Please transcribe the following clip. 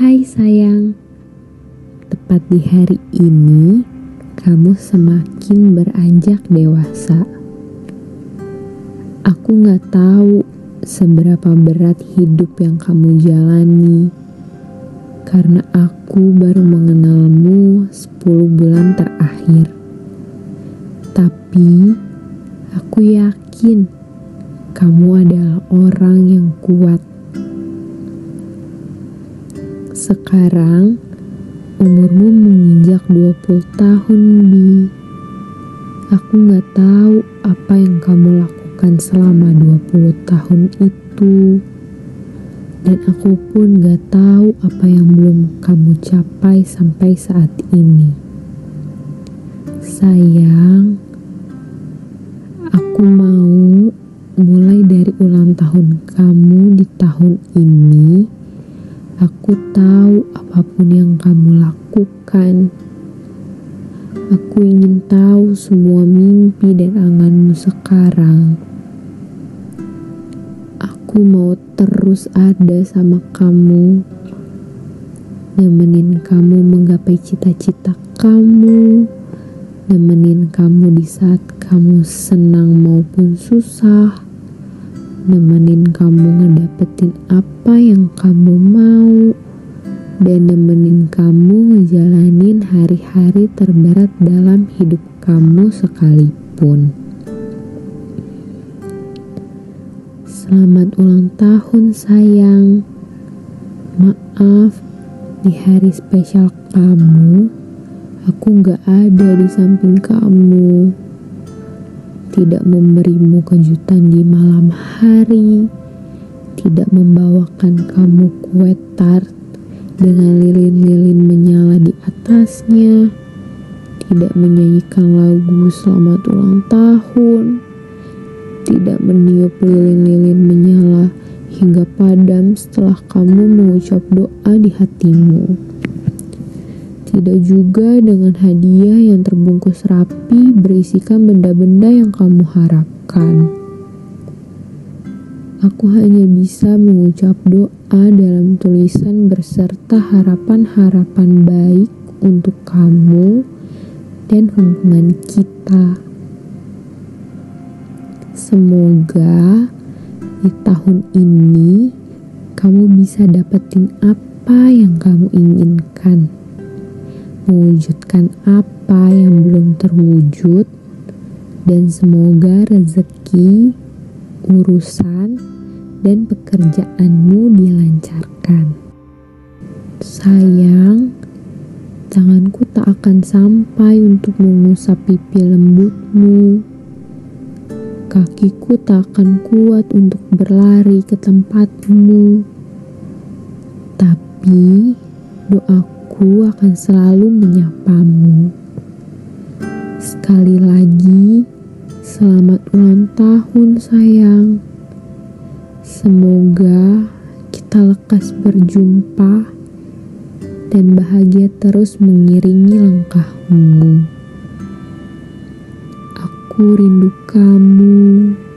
Hai sayang, tepat di hari ini kamu semakin beranjak dewasa. Aku gak tahu seberapa berat hidup yang kamu jalani karena aku baru mengenalmu 10 bulan terakhir. Tapi aku yakin kamu adalah orang yang kuat. Sekarang umurmu menginjak 20 tahun, Bi. Aku gak tahu apa yang kamu lakukan selama 20 tahun itu. Dan aku pun gak tahu apa yang belum kamu capai sampai saat ini. Sayang, aku mau mulai dari ulang tahun kamu di tahun ini, aku tahu apa pun yang kamu lakukan. Aku ingin tahu semua mimpi dan anganmu sekarang. Aku mau terus ada sama kamu, nemenin kamu menggapai cita-cita kamu, nemenin kamu di saat kamu senang maupun susah, nemenin kamu ngedapetin apa yang kamu mau, dan nemenin kamu ngejalanin hari-hari terberat dalam hidup kamu sekalipun. Selamat ulang tahun sayang. Maaf di hari spesial kamu, aku gak ada di samping kamu. Tidak memberimu kejutan di malam hari, tidak membawakan kamu kue tart dengan lilin-lilin menyala di atasnya, tidak menyanyikan lagu selamat ulang tahun tidak meniup lilin-lilin menyala hingga padam setelah kamu mengucap doa di hatimu. Tidak juga dengan hadiah yang terbungkus rapi berisikan benda-benda yang kamu harapkan. Aku hanya bisa mengucap doa dalam tulisan berserta harapan-harapan baik untuk kamu dan hubungan kita. Semoga di tahun ini kamu bisa dapetin apa yang kamu inginkan. Mewujudkan apa yang belum terwujud dan semoga rezeki, urusan, dan pekerjaanmu dilancarkan. Sayang, tanganku tak akan sampai untuk mengusap pipi lembutmu Kakiku tak akan kuat untuk berlari ke tempatmu. Tapi doaku akan selalu menyapamu. Sekali lagi, selamat ulang tahun sayang. Semoga kita lekas berjumpa dan bahagia terus mengiringi langkahmu. Aku rindu kamu.